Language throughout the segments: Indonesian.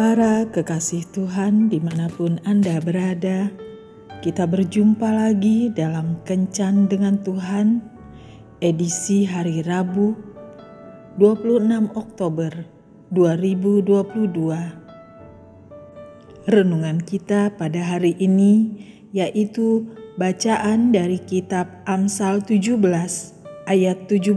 Para kekasih Tuhan di mana pun Anda berada, kita berjumpa lagi dalam Kencan dengan Tuhan, edisi hari Rabu 26 Oktober 2022. Renungan kita pada hari ini yaitu bacaan dari kitab Amsal 17 ayat 17.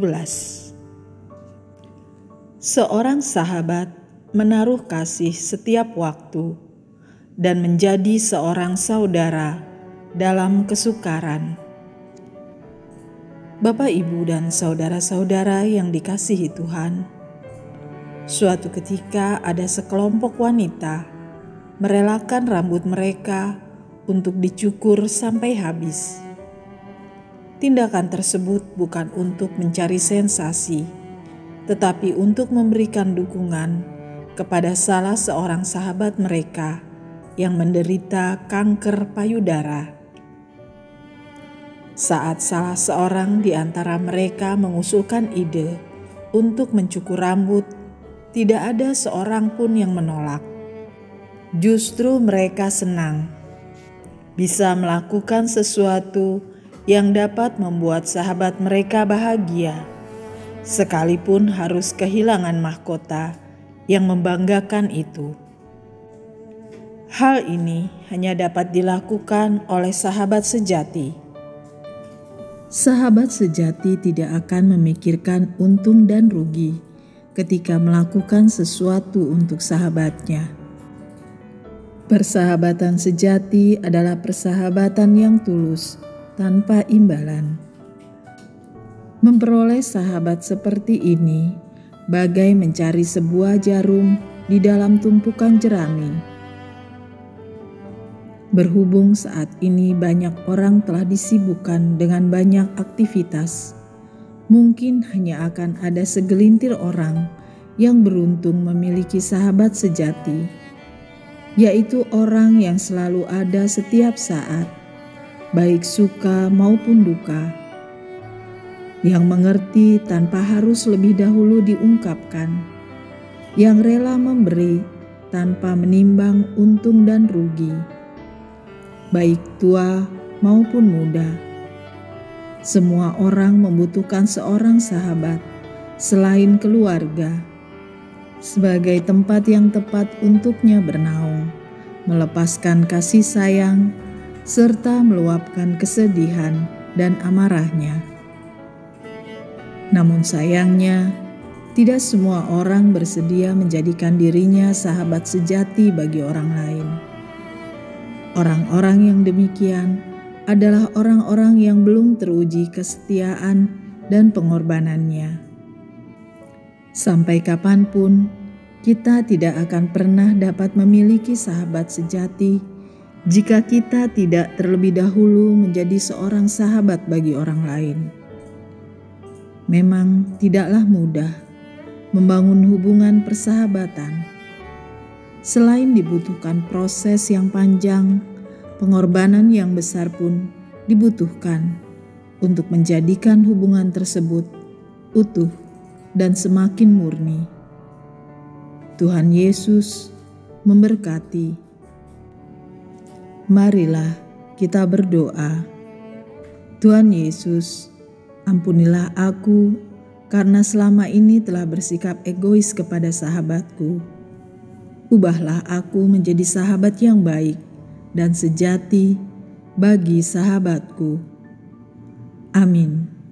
Seorang sahabat menaruh kasih setiap waktu dan menjadi seorang saudara dalam kesukaran. Bapak, ibu, dan saudara-saudara yang dikasihi Tuhan, suatu ketika ada sekelompok wanita merelakan rambut mereka untuk dicukur sampai habis. Tindakan tersebut bukan untuk mencari sensasi, tetapi untuk memberikan dukungan kepada salah seorang sahabat mereka yang menderita kanker payudara. Saat salah seorang di antara mereka mengusulkan ide untuk mencukur rambut, tidak ada seorang pun yang menolak. Justru mereka senang bisa melakukan sesuatu yang dapat membuat sahabat mereka bahagia, sekalipun harus kehilangan mahkota yang membanggakan itu. Hal ini hanya dapat dilakukan oleh sahabat sejati. Sahabat sejati tidak akan memikirkan untung dan rugi ketika melakukan sesuatu untuk sahabatnya. Persahabatan sejati adalah persahabatan yang tulus tanpa imbalan. Memperoleh sahabat seperti ini bagai mencari sebuah jarum di dalam tumpukan jerami. Berhubung saat ini banyak orang telah disibukkan dengan banyak aktivitas, mungkin hanya akan ada segelintir orang yang beruntung memiliki sahabat sejati, yaitu orang yang selalu ada setiap saat, baik suka maupun duka yang mengerti tanpa harus lebih dahulu diungkapkan, yang rela memberi tanpa menimbang untung dan rugi, baik tua maupun muda. Semua orang membutuhkan seorang sahabat selain keluarga, sebagai tempat yang tepat untuknya bernaung, melepaskan kasih sayang, serta meluapkan kesedihan dan amarahnya. Namun sayangnya, tidak semua orang bersedia menjadikan dirinya sahabat sejati bagi orang lain. Orang-orang yang demikian adalah orang-orang yang belum teruji kesetiaan dan pengorbanannya. Sampai kapan pun, kita tidak akan pernah dapat memiliki sahabat sejati jika kita tidak terlebih dahulu menjadi seorang sahabat bagi orang lain. Memang tidaklah mudah membangun hubungan persahabatan. Selain dibutuhkan proses yang panjang, pengorbanan yang besar pun dibutuhkan untuk menjadikan hubungan tersebut utuh dan semakin murni. Tuhan Yesus memberkati. Marilah kita berdoa. Tuhan Yesus, Ampunilah aku karena selama ini telah bersikap egois kepada sahabatku. Ubahlah aku menjadi sahabat yang baik dan sejati bagi sahabatku. Amin.